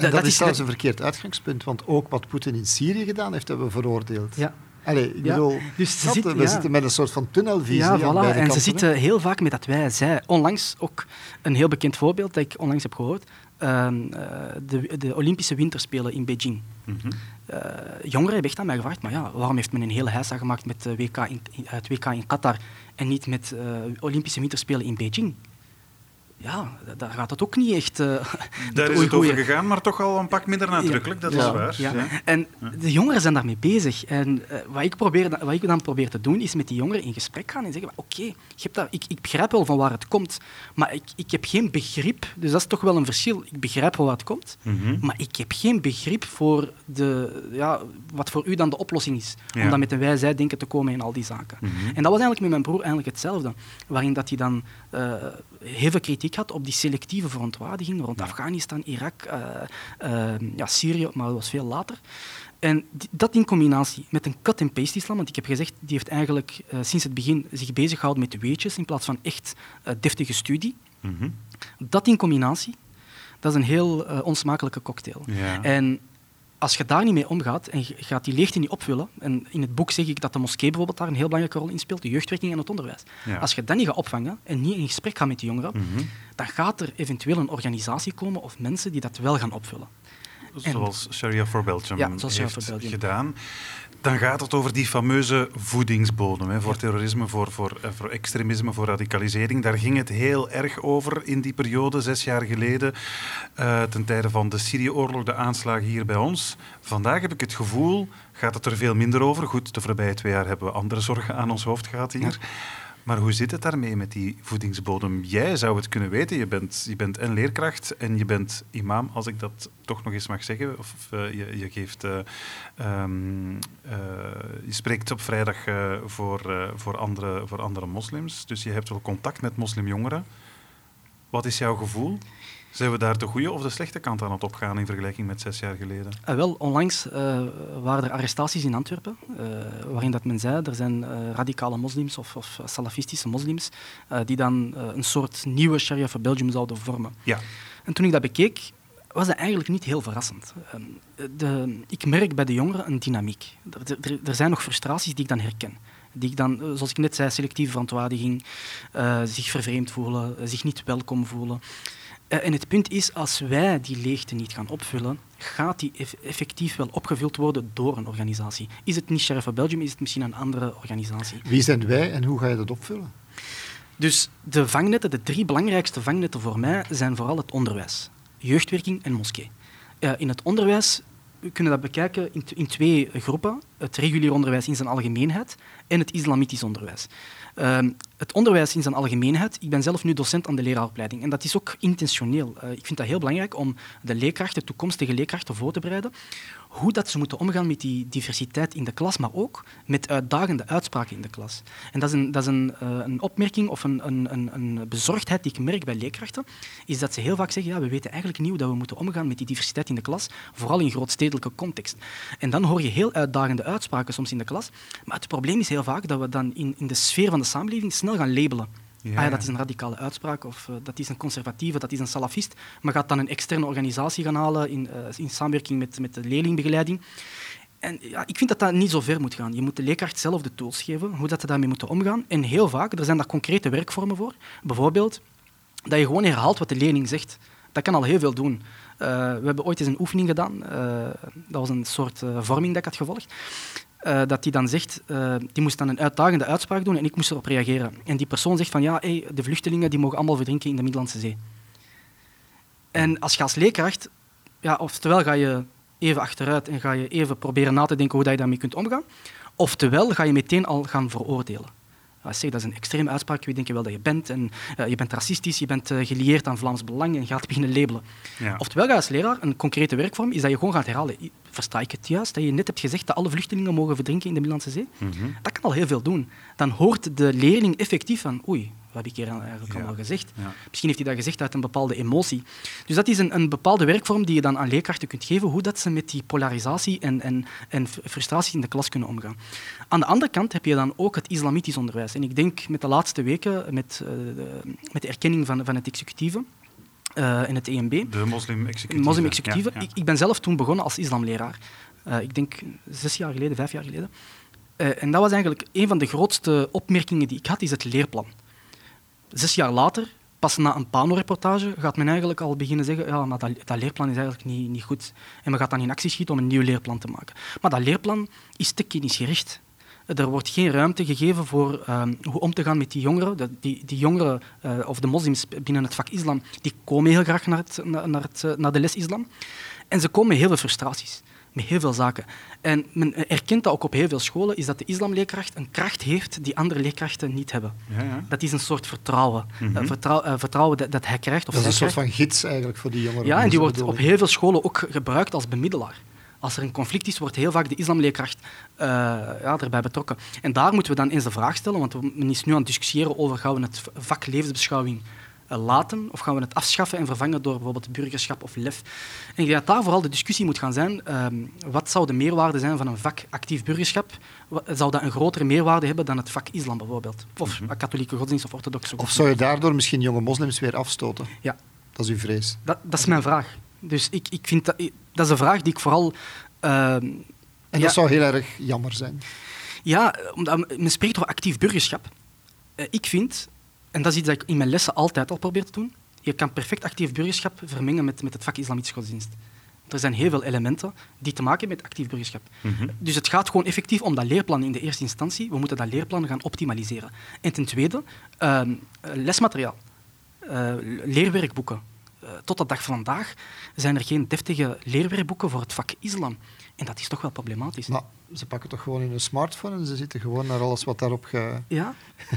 dat, dat, is zelfs een verkeerd uitgangspunt, want ook wat Poetin in Syrië gedaan heeft, hebben we veroordeeld. Ja. Allee, ik bedoel, dus ze zitten, we ja. zitten met een soort van tunnelvisie. Ja, voilà. En ze zitten heel vaak met dat wij, zij. Onlangs ook een heel bekend voorbeeld dat ik onlangs heb gehoord. Uh, de, de Olympische Winterspelen in Beijing. Mm -hmm. Uh, jongeren hebben mij gevraagd, maar ja, waarom heeft men een hele heisa gemaakt met WK in, het WK in Qatar en niet met Olympische Winterspelen in Beijing? Ja, daar gaat het ook niet echt... Uh, daar is het over gegaan, maar toch al een pak minder nadrukkelijk, dat is waar. Ja. En de jongeren zijn daarmee bezig. En uh, wat, ik probeer, wat ik dan probeer te doen, is met die jongeren in gesprek gaan en zeggen, oké, okay, ik, ik begrijp wel van waar het komt, maar ik, ik heb geen begrip, dus dat is toch wel een verschil. Ik begrijp wel waar het komt, mm -hmm. maar ik heb geen begrip voor de, ja, wat voor u dan de oplossing is. Om dan met een wij-zij denken te komen in al die zaken. Mm -hmm. En dat was eigenlijk met mijn broer eigenlijk hetzelfde. Waarin dat hij dan uh, heel veel kritiek had op die selectieve verontwaardiging rond ja. Afghanistan, Irak, uh, uh, ja, Syrië, maar dat was veel later. En die, dat in combinatie met een cut-and-paste islam, want ik heb gezegd, die heeft eigenlijk uh, sinds het begin zich bezig gehouden met weetjes in plaats van echt deftige studie. Mm -hmm. Dat in combinatie, dat is een heel onsmakelijke cocktail. Ja. En als je daar niet mee omgaat en gaat die leegte niet opvullen, en in het boek zeg ik dat de moskee bijvoorbeeld daar een heel belangrijke rol in speelt, de jeugdwerking en het onderwijs. Ja. Als je dat niet gaat opvangen en niet in gesprek gaat met die jongeren, Mhm. dan gaat er eventueel een organisatie komen of mensen die dat wel gaan opvullen. Zoals Sharia for Belgium Ja, zoals Sharia heeft for Belgium. gedaan. Dan gaat het over die fameuze voedingsbodem hè, voor terrorisme, voor, voor, eh, voor extremisme, voor radicalisering. Daar ging het heel erg over in die periode, zes jaar geleden, eh, ten tijde van de Syrië-oorlog, de aanslagen hier bij ons. Vandaag heb ik het gevoel, gaat het er veel minder over. Goed, de voorbije twee jaar hebben we andere zorgen aan ons hoofd gehad hier. Maar hoe zit het daarmee met die voedingsbodem? Jij zou het kunnen weten. Je bent, je bent en leerkracht en je bent imam, als ik dat toch nog eens mag zeggen. Of uh, je, je, geeft, uh, um, uh, je spreekt op vrijdag voor, voor, andere, voor andere moslims. Dus je hebt wel contact met moslimjongeren. Wat is jouw gevoel? Zijn we daar de goede of de slechte kant aan het opgaan in vergelijking met zes jaar geleden? Uh, wel, onlangs uh, waren er arrestaties in Antwerpen, uh, waarin dat men zei er zijn radicale moslims of, of salafistische moslims die dan een soort nieuwe Sharia voor Belgium zouden vormen. Ja. En toen ik dat bekeek, was dat eigenlijk niet heel verrassend. De, ik merk bij de jongeren een dynamiek. Er, er, er zijn nog frustraties die ik dan herken die ik dan, zoals ik net zei, selectieve verontwaardiging, zich vervreemd voelen, zich niet welkom voelen. Eh, en het punt is, als wij die leegte niet gaan opvullen, gaat die effectief wel opgevuld worden door een organisatie. Is het niet Sheriff van Belgium, is het misschien een andere organisatie. Wie zijn wij en hoe ga je dat opvullen? Dus de vangnetten, de drie belangrijkste vangnetten voor mij, zijn vooral het onderwijs, jeugdwerking en moskee. Uh, in het onderwijs we kunnen dat bekijken in, in, twee groepen. Het regulier onderwijs in zijn algemeenheid en het islamitisch onderwijs. Ehm, het onderwijs in zijn algemeenheid. Ik ben zelf nu docent aan de leraaropleiding en dat is ook intentioneel. Uh, ik vind dat heel belangrijk om de leerkrachten, toekomstige leerkrachten voor te bereiden hoe dat ze moeten omgaan met die diversiteit in de klas, maar ook met uitdagende uitspraken in de klas. En dat is een, dat is een, uh, een opmerking of een, een, een, bezorgdheid die ik merk bij leerkrachten, is dat ze heel vaak zeggen, ja, we weten eigenlijk niet hoe dat we moeten omgaan met die diversiteit in de klas, vooral in grootstedelijke context. En dan hoor je heel uitdagende uitspraken soms in de klas, maar het probleem is heel vaak dat we dan in, in de sfeer van de samenleving snel gaan labelen. Ja. Ah ja, dat is een radicale uitspraak, of uh, dat is een conservatieve, dat is een salafist, maar gaat dan een externe organisatie gaan halen in, uh, in samenwerking met, met de leerlingbegeleiding. En ja, ik vind dat dat niet zo ver moet gaan. Je moet de leerkracht zelf de tools geven, hoe dat ze daarmee moeten omgaan. En heel vaak, er zijn daar concrete werkvormen voor. Bijvoorbeeld dat je gewoon herhaalt wat de leerling zegt. Dat kan al heel veel doen. Uh, we hebben ooit eens een oefening gedaan. dat was een soort vorming dat ik had gevolgd. Uh, dat die dan zegt, uh, die moest dan een uitdagende uitspraak doen en ik moest erop reageren. En die persoon zegt van ja, de vluchtelingen die mogen allemaal verdrinken in de Middellandse Zee. En als je als leerkracht, ja, oftewel ga je even achteruit en ga je even proberen na te denken hoe dat je daarmee kunt omgaan, oftewel ga je meteen al gaan veroordelen. Zeg, dat is een extreme uitspraak, wie denk je wel dat je bent? En, uh, je bent racistisch, je bent uh, gelieerd aan Vlaams Belang en gaat beginnen labelen. Ja. Oftewel, als leraar, een concrete werkvorm is dat je gewoon gaat herhalen. Versta ik het juist? Dat je net hebt gezegd dat alle vluchtelingen mogen verdrinken in de Middellandse Zee? Mm -hmm. Dat kan al heel veel doen. Dan hoort de leerling effectief van, oei, wat heb ik hier eigenlijk ja. al gezegd? Misschien heeft hij dat gezegd uit een bepaalde emotie. Dus dat is een, een, bepaalde werkvorm die je dan aan leerkrachten kunt geven, hoe dat ze met die polarisatie en, en, en frustratie in de klas kunnen omgaan. Aan de andere kant heb je dan ook het islamitisch onderwijs. En ik denk met de laatste weken, met, uh, de, met de erkenning van, van het executieve, uh, in het EMB. De moslim-executieve. Moslim ja, ja. ik, ik, ben zelf toen begonnen als islamleraar. Uh, ik denk zes jaar geleden, vijf jaar geleden. Uh, en dat was eigenlijk een van de grootste opmerkingen die ik had, is het leerplan. Zes jaar later, pas na een Pano-reportage, gaat men eigenlijk al beginnen zeggen ja, maar dat, dat, leerplan is eigenlijk niet, niet goed. En men gaat dan in actie schieten om een nieuw leerplan te maken. Maar dat leerplan is te kennisgericht. Er wordt geen ruimte gegeven voor um, hoe om te gaan met die jongeren. die, die jongeren, uh, of de moslims binnen het vak islam, die komen heel graag naar, naar, het, uh, naar de les islam. En ze komen met heel veel frustraties met heel veel zaken. En men erkent dat ook op heel veel scholen, is dat de islamleerkracht een kracht heeft die andere leerkrachten niet hebben. Ja, ja. Dat is een soort vertrouwen. Mm -hmm. uh, vertrouwen dat, dat, hij krijgt. Of dat is een soort van gids eigenlijk voor die jongeren. Ja, en die wordt op heel veel scholen ook gebruikt als bemiddelaar. Als er een conflict is, wordt heel vaak de islamleerkracht uh, ja, erbij betrokken. En daar moeten we dan eens de vraag stellen, want men is nu aan het discussiëren over gaan we het vak levensbeschouwing uh, laten of gaan we het afschaffen en vervangen door bijvoorbeeld burgerschap of lef. En ik denk dat daar vooral de discussie moet gaan zijn. Uh, wat zou de meerwaarde zijn van een vak actief burgerschap? Zou dat een grotere meerwaarde hebben dan het vak islam bijvoorbeeld? Of mm -hmm. katholieke godsdienst of orthodoxe Of zou je daardoor misschien jonge moslims weer afstoten? Ja. Dat is uw vrees? Dat, dat is mijn vraag. Dus ik, ik vind dat, dat is een vraag die ik vooral... Uh, en dat ja, zou heel erg jammer zijn. Ja, omdat men spreekt over actief burgerschap. Uh, ik vind, en dat is iets dat ik in mijn lessen altijd al probeer te doen, je kan perfect actief burgerschap vermengen met, met het vak islamitische godsdienst. Er zijn heel veel elementen die te maken hebben met actief burgerschap. Mm -hmm. Dus het gaat gewoon effectief om dat leerplan in de eerste instantie. We moeten dat leerplan gaan optimaliseren. En ten tweede, uh, lesmateriaal, uh, leerwerkboeken. Uh, tot de dag van vandaag zijn er geen deftige leerwerkboeken voor het vak islam. En dat is toch wel problematisch. Maar ze pakken toch gewoon in hun smartphone en ze zitten gewoon naar alles wat daarop ge... Ja,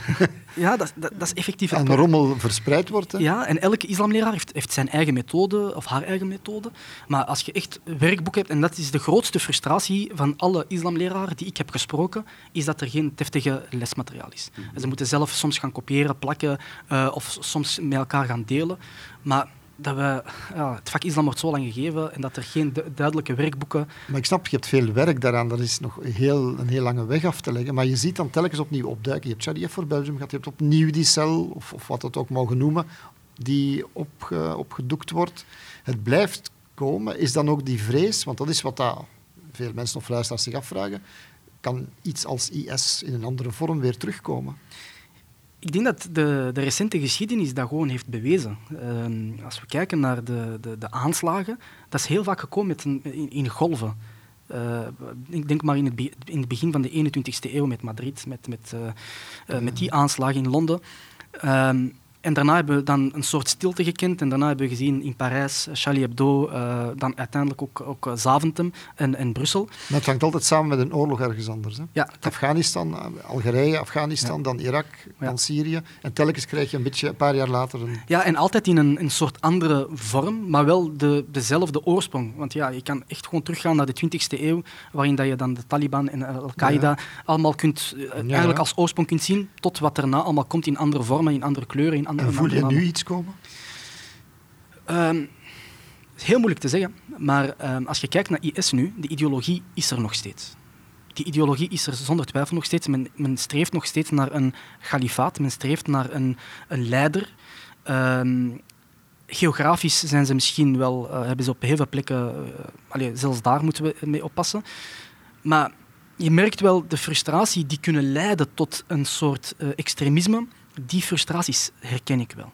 ja dat, dat, dat is effectief... En rommel verspreid wordt. Hè? Ja, en elke islamleraar heeft, heeft zijn eigen methode of haar eigen methode. Maar als je echt werkboek hebt, en dat is de grootste frustratie van alle islamleraren die ik heb gesproken, is dat er geen deftige lesmateriaal is. Mm -hmm. Ze moeten zelf soms gaan kopiëren, plakken uh, of soms met elkaar gaan delen. Maar dat we, het vak islam wordt zo lang gegeven en dat er geen du duidelijke werkboeken... Maar ik snap, je hebt veel werk daaraan. Dat is nog heel, een heel lange weg af te leggen. Maar je ziet dan telkens opnieuw opduiken. Je hebt Shariah voor Belgium gehad, je hebt opnieuw die cel, of, of wat het ook mogen noemen, die opge, opgedoekt wordt. Het blijft komen. Is dan ook die vrees, want dat is wat dat veel mensen of luisteraars zich afvragen, kan iets als IS in een andere vorm weer terugkomen? Ik denk dat de, de recente geschiedenis dat gewoon heeft bewezen. Ehm, als we kijken naar de, de, de, aanslagen, dat is heel vaak gekomen met een, in, golven. Uh, ik denk maar in het, in het, begin van de 21ste eeuw met Madrid, met, met, uh, uh, met die aanslagen in Londen. En daarna hebben we dan een soort stilte gekend. En daarna hebben we gezien in Parijs, Charlie Hebdo, uh, dan uiteindelijk ook, ook eh, Zaventem en, en Brussel. Maar het hangt altijd samen met een oorlog ergens anders. Hè? Ja, Afghanistan, Algerije, Afghanistan, ja. dan Irak, ja. dan Syrië. En telkens krijg je een beetje een paar jaar later een... Ja, en altijd in een, een soort andere vorm, maar wel de, dezelfde oorsprong. Want ja, je kan echt gewoon teruggaan naar de 20e eeuw, waarin dat je dan de Taliban en Al-Qaeda allemaal kunt, eigenlijk als oorsprong kunt zien, tot wat erna allemaal komt in andere vormen, in andere kleuren, in en voel je nu iets komen? Um, heel moeilijk te zeggen, maar um, als je kijkt naar IS nu, de ideologie is er nog steeds. Die ideologie is er zonder twijfel nog steeds. Men, men streeft nog steeds naar een kalifaat, men streeft naar een, een leider. Um, geografisch zijn ze misschien wel, uh, hebben ze op heel veel plekken, uh, allee, zelfs daar moeten we mee oppassen. Maar je merkt wel de frustratie die kunnen leiden tot een soort uh, extremisme die frustraties herken ik wel.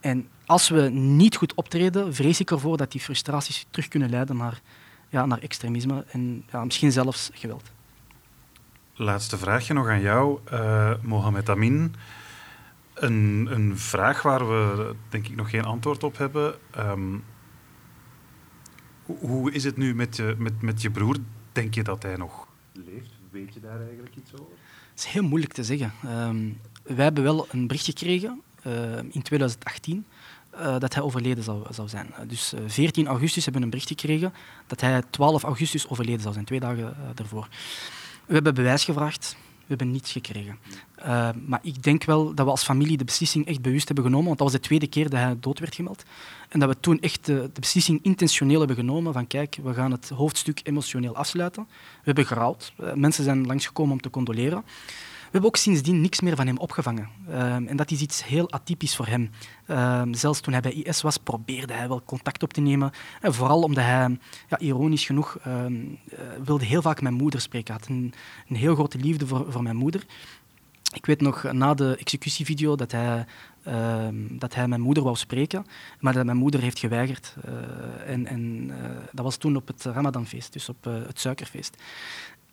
En als we niet goed optreden, vrees ik ervoor dat die frustraties terug kunnen leiden naar, ja, naar extremisme en ja, misschien zelfs geweld. Laatste vraagje nog aan jou, uh, Mohamed Amin. Een, een, vraag waar we denk ik nog geen antwoord op hebben. Um, hoe is het nu met je, met, met je broer? Denk je dat hij nog leeft? Weet je daar eigenlijk iets over? Het is heel moeilijk te zeggen. Um, wij hebben wel een bericht gekregen uh, in 2018 uh, dat hij overleden zou, zou zijn. Dus 14 augustus hebben we een bericht gekregen dat hij 12 augustus overleden zou zijn, twee dagen daarvoor. We hebben bewijs gevraagd, we hebben niets gekregen. Maar ik denk wel dat we als familie de beslissing echt bewust hebben genomen, want dat was de tweede keer dat hij dood werd gemeld. En dat we toen echt de, beslissing intentioneel hebben genomen van kijk, we gaan het hoofdstuk emotioneel afsluiten. We hebben gerouwd. Mensen zijn langsgekomen om te condoleren. We hebben ook sindsdien niks meer van hem opgevangen. Uh, en dat is iets heel atypisch voor hem. Uh, zelfs toen hij bij IS was, probeerde hij wel contact op te nemen. En vooral omdat hij, ja, ironisch genoeg, uh, wilde heel vaak mijn moeder spreken. Hij had een, een heel grote liefde voor, voor mijn moeder. Ik weet nog na de executievideo dat hij, dat hij mijn moeder wou spreken, maar dat mijn moeder heeft geweigerd. Uh, en en dat was toen op het Ramadanfeest, dus op het suikerfeest.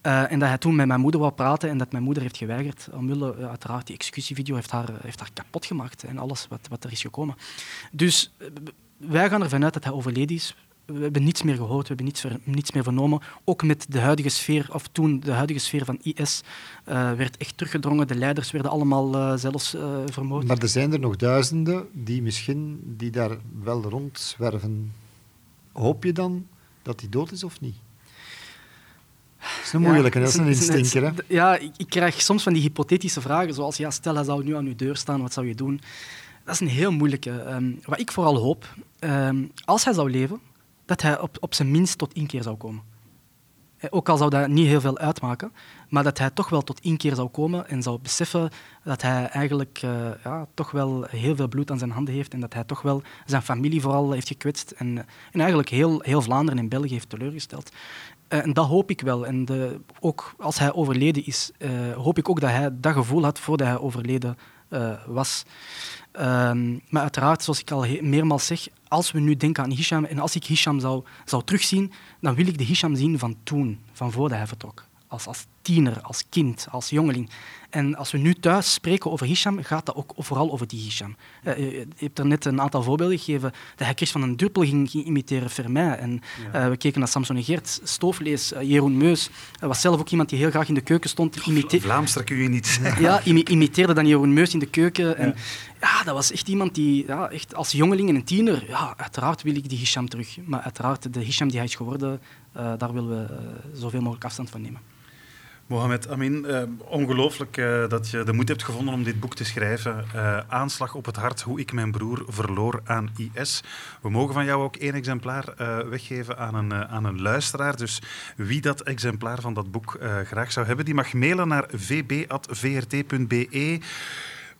Uh, en dat hij toen met mijn moeder wou praten en dat mijn moeder heeft geweigerd. Omwille, uh, uiteraard, die executievideo heeft haar, heeft haar kapot gemaakt en alles wat, wat er is gekomen. Dus wij gaan ervan uit dat hij overleden is. We hebben niets meer gehoord, we hebben niets, meer vernomen. Ook met de huidige sfeer, of toen de huidige sfeer van IS, werd echt teruggedrongen. De leiders werden allemaal zelfs vermoord. Maar er zijn er nog duizenden die misschien die daar wel rondzwerven. Hoop je dan dat hij dood is of niet? Dat is een moeilijke, ja, dat is een instinker. Hè? Ja, ik, ik, krijg soms van die hypothetische vragen, zoals ja, stel hij zou nu aan uw deur staan, wat zou je doen? Dat is een heel moeilijke. Um, wat ik vooral hoop, um, als hij zou leven, dat hij op, op zijn minst tot inkeer zou komen. Ook al zou dat niet heel veel uitmaken, maar dat hij toch wel tot inkeer zou komen en zou beseffen dat hij eigenlijk uh, ja, toch wel heel veel bloed aan zijn handen heeft en dat hij toch wel zijn familie vooral heeft gekwetst en, en eigenlijk heel, heel Vlaanderen en België heeft teleurgesteld. Uh, en dat hoop ik wel. En de, ook als hij overleden is, hoop ik ook dat hij dat gevoel had voordat hij overleden was. Ehm, maar uiteraard, zoals ik al meermaals zeg, als we nu denken aan Hisham en als ik Hisham zou, zou terugzien, dan wil ik de Hisham zien van toen, van voordat hij vertrok. Als, als tiener, als kind, als jongeling. En als we nu thuis spreken over Hisham, gaat dat ook vooral over die Hisham. Uh, je hebt er net een aantal voorbeelden gegeven dat hij Chris van den Druppel ging imiteren, Vermeij. En uh, we keken naar Samson en Geert, Stooflees, uh, Jeroen Meus. Hij was zelf ook iemand die heel graag in de keuken stond. Imite- Vlaams, dat kun je niet Ja, imi imiteerde dan Jeroen Meus in de keuken. En, ja. ja dat was echt iemand die ja, echt als jongeling en een tiener, ja, uiteraard wil ik die Hisham terug. Maar uiteraard, de Hisham die hij is geworden, daar willen we zoveel mogelijk afstand van nemen. Mohamed Amin, uh, ongelooflijk uh, dat je de moed hebt gevonden om dit boek te schrijven. Uh, Aanslag op het hart, hoe ik mijn broer verloor aan IS. We mogen van jou ook één exemplaar weggeven aan een, aan een luisteraar. Dus wie dat exemplaar van dat boek graag zou hebben, die mag mailen naar vb.vrt.be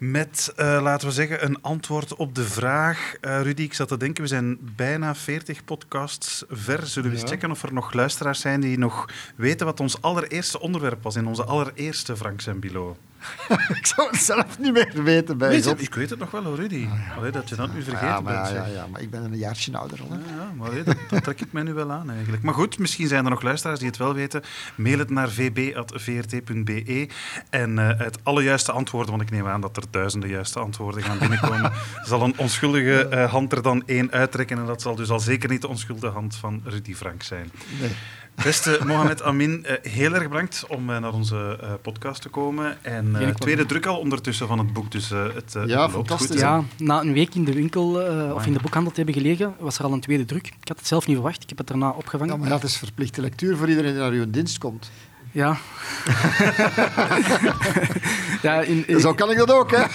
met, uh, laten we zeggen, een antwoord op de vraag. Uh, Rudy, ik zat te denken, we zijn bijna 40 podcasts ver. Zullen we ja. eens checken of er nog luisteraars zijn die nog weten wat ons allereerste onderwerp was in onze allereerste Franks en Bilo? ik zou het zelf niet meer weten bij ik weet het nog wel, hoor, Rudy. Allee, dat je dat nu vergeten Ja, maar, bent. ja, ja, maar ik ben een jaartje ouder. Ja, ja, maar allee, dat, dat trek ik mij nu wel aan eigenlijk. Maar goed, misschien zijn er nog luisteraars die het wel weten. Mail het naar vb.vrt.be. En eh, uit alle juiste antwoorden, want ik neem aan dat er duizenden juiste antwoorden gaan binnenkomen, zal een onschuldige eh, hand er dan één uittrekken. En dat zal dus al zeker niet de onschuldige hand van Rudy Frank zijn. Nee. Beste Mohamed Amin, eh, heel erg bedankt om eh, naar onze eh, podcast te komen. En eh, probleem. tweede druk al ondertussen van het boek, dus eh, het, Ja, het loopt fantastisch. goed. Ja, na een week in de winkel eh, of in de boekhandel te hebben gelegen, was er al een tweede druk. Ik had het zelf niet verwacht. Ik heb het daarna opgevangen. Ja, maar dat is verplichte lectuur voor iedereen die naar uw dienst komt. Ja. ja in, in- Zo kan ik dat ook, hè?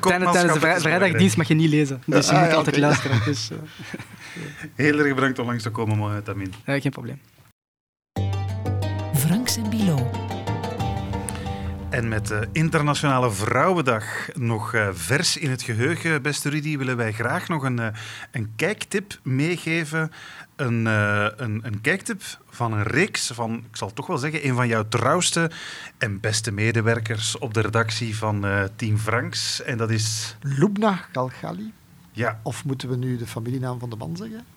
tijdens, tijdens de vrijdagdienst mag je niet lezen. Dus je Ah, moet ja, altijd luisteren. Dus, Heel erg bedankt om langs te komen, Mohamed Amin. ja, geen probleem. Franks en Bilo. En met de Internationale Vrouwendag nog eh, vers in het geheugen, beste Rudy, willen wij graag nog een, eh, een kijktip meegeven. Een, eh, een, een kijktip van een reeks van, ik zal toch wel zeggen, een van jouw trouwste en beste medewerkers op de redactie van eh, Team Franks. En dat is, Lubna Galgali. Ja... Of moeten we nu de familienaam van de man zeggen?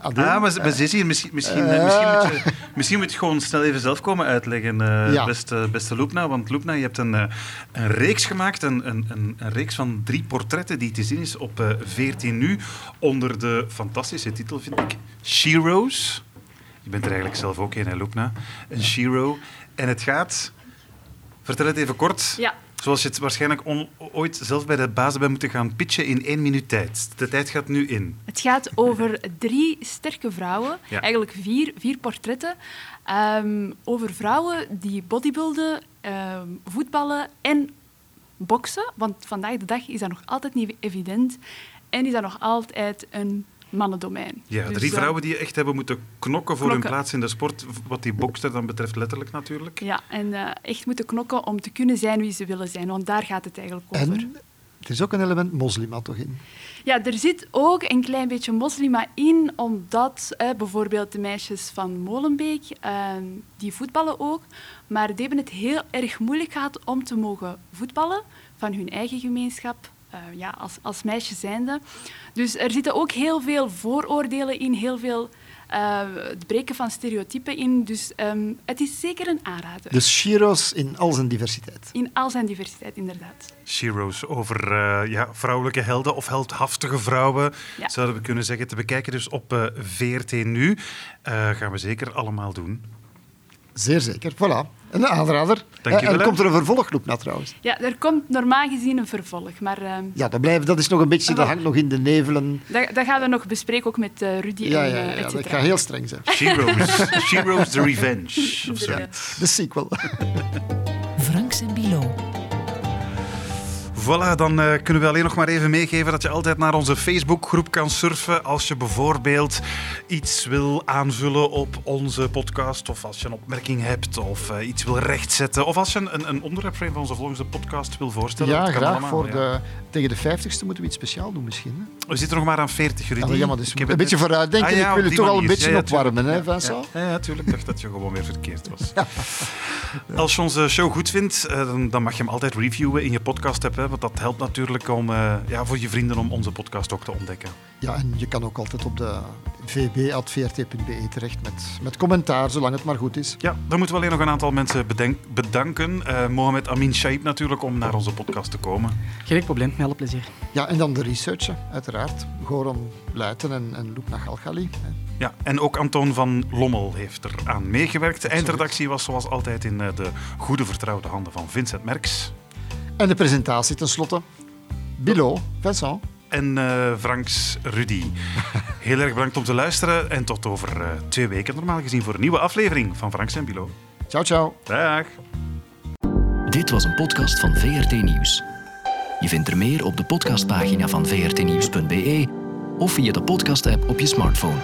Adel? Ah, maar, ze- maar ze is hier. Misschien, misschien, Eh. misschien, moet je, misschien moet je gewoon snel even zelf komen uitleggen, eh, Ja. beste, beste Loepna. Want Loepna, je hebt een, eh, een reeks gemaakt, een, een, een, reeks van drie portretten die te zien is op eh 14 nu, onder de fantastische titel, vind ik, Sheroes. Je bent er eigenlijk zelf ook een, hè, Loepna? Een Shero. En het gaat... Vertel het even kort. Ja, Zoals je het waarschijnlijk on- ooit zelf bij de bazen bent moeten gaan pitchen in één minuut tijd. De tijd gaat nu in. het gaat over drie sterke vrouwen, Ja. eigenlijk vier, vier portretten, ehm, over vrouwen die bodybuilden, ehm, voetballen en boksen. Want vandaag de dag is dat nog altijd niet evident en is dat nog altijd een mannendomein. Ja, Dus, drie vrouwen die echt hebben moeten knokken voor hun plaats in de sport. Wat die bokster dan betreft, letterlijk natuurlijk. Ja, en eh, echt moeten knokken om te kunnen zijn wie ze willen zijn, want daar gaat het eigenlijk over. En er is ook een element moslima toch in. Ja, er zit ook een klein beetje moslima in, omdat eh, bijvoorbeeld de meisjes van Molenbeek, eh, die voetballen ook, maar die hebben het heel erg moeilijk gehad om te mogen voetballen van hun eigen gemeenschap, eh, ja, als, als meisje zijnde. Dus er zitten ook heel veel vooroordelen in, heel veel eh, het breken van stereotypen in. Dus ehm, het is zeker een aanrader. Dus Shiro's in al zijn diversiteit. In al zijn diversiteit, inderdaad. Sheroes over eh, ja, vrouwelijke helden of heldhaftige vrouwen, Ja. zouden we kunnen zeggen. Te bekijken dus op eh, VRT nu. Eh, gaan we zeker allemaal doen. Zeer zeker. Voilà. Een aanrader. Dankjewel, Eh, en komt er een vervolgloop na trouwens. Ja, er komt normaal gezien een vervolg, maar ehm, Ja, dat, blijft, dat is nog een beetje, dat Ah, hangt nog in de nevelen. dat, dat gaan we nog bespreken, ook met eh, Rudy Ja, en ja, eh, ja, et dat gaat heel streng zijn. Sheroes, Sheroes The Revenge. Of zo. De sequel. Franks en Bilo. Voilà, dan eh, kunnen we alleen nog maar even meegeven dat je altijd naar onze Facebookgroep kan surfen als je bijvoorbeeld iets wil aanvullen op onze podcast of als je een opmerking hebt of eh, iets wil rechtzetten of als je een, een onderwerp van onze volgende podcast wil voorstellen. Ja, graag. allemaal, Voor ja. de, tegen de 50ste moeten we iets speciaal doen misschien. Hè? We zitten nog maar aan 40, Rudy. Ja, maar dus Ik heb een beetje net- vooruitdenken. Ah, ja, ik wil toch al een beetje opwarmen, hè. Vincent? Ja, tuurlijk. Ik dacht dat je gewoon weer verkeerd was. Als je onze show goed vindt, eh, dan, dan mag je hem altijd reviewen in je podcast-app. Want dat helpt natuurlijk om, eh, ja, voor je vrienden om onze podcast ook te ontdekken. Ja, en je kan ook altijd op de vb.vrt.be terecht met, met commentaar, zolang het maar goed is. Ja, dan moeten we alleen nog een aantal mensen bedenk- bedanken. Eh Mohamed Amin Shaib natuurlijk om naar onze podcast te komen. Geen probleem, met alle plezier. Ja, en dan de researchen, uiteraard. Goran Luiten en, en Loepna Galgali. Ja, en ook Anton van Lommel heeft er aan meegewerkt. De eindredactie was zoals altijd in eh, de goede vertrouwde handen van Vincent Merks. En de presentatie tenslotte. Bilo, Vincent. En eh, Franks Rudy. Heel erg bedankt om te luisteren en tot over eh, twee weken normaal gezien voor een nieuwe aflevering van Franks en Bilo. Ciao, ciao. Dag! Dit was een podcast van VRT Nieuws. Je vindt er meer op de podcastpagina van vrtnieuws.be of via de podcast-app op je smartphone.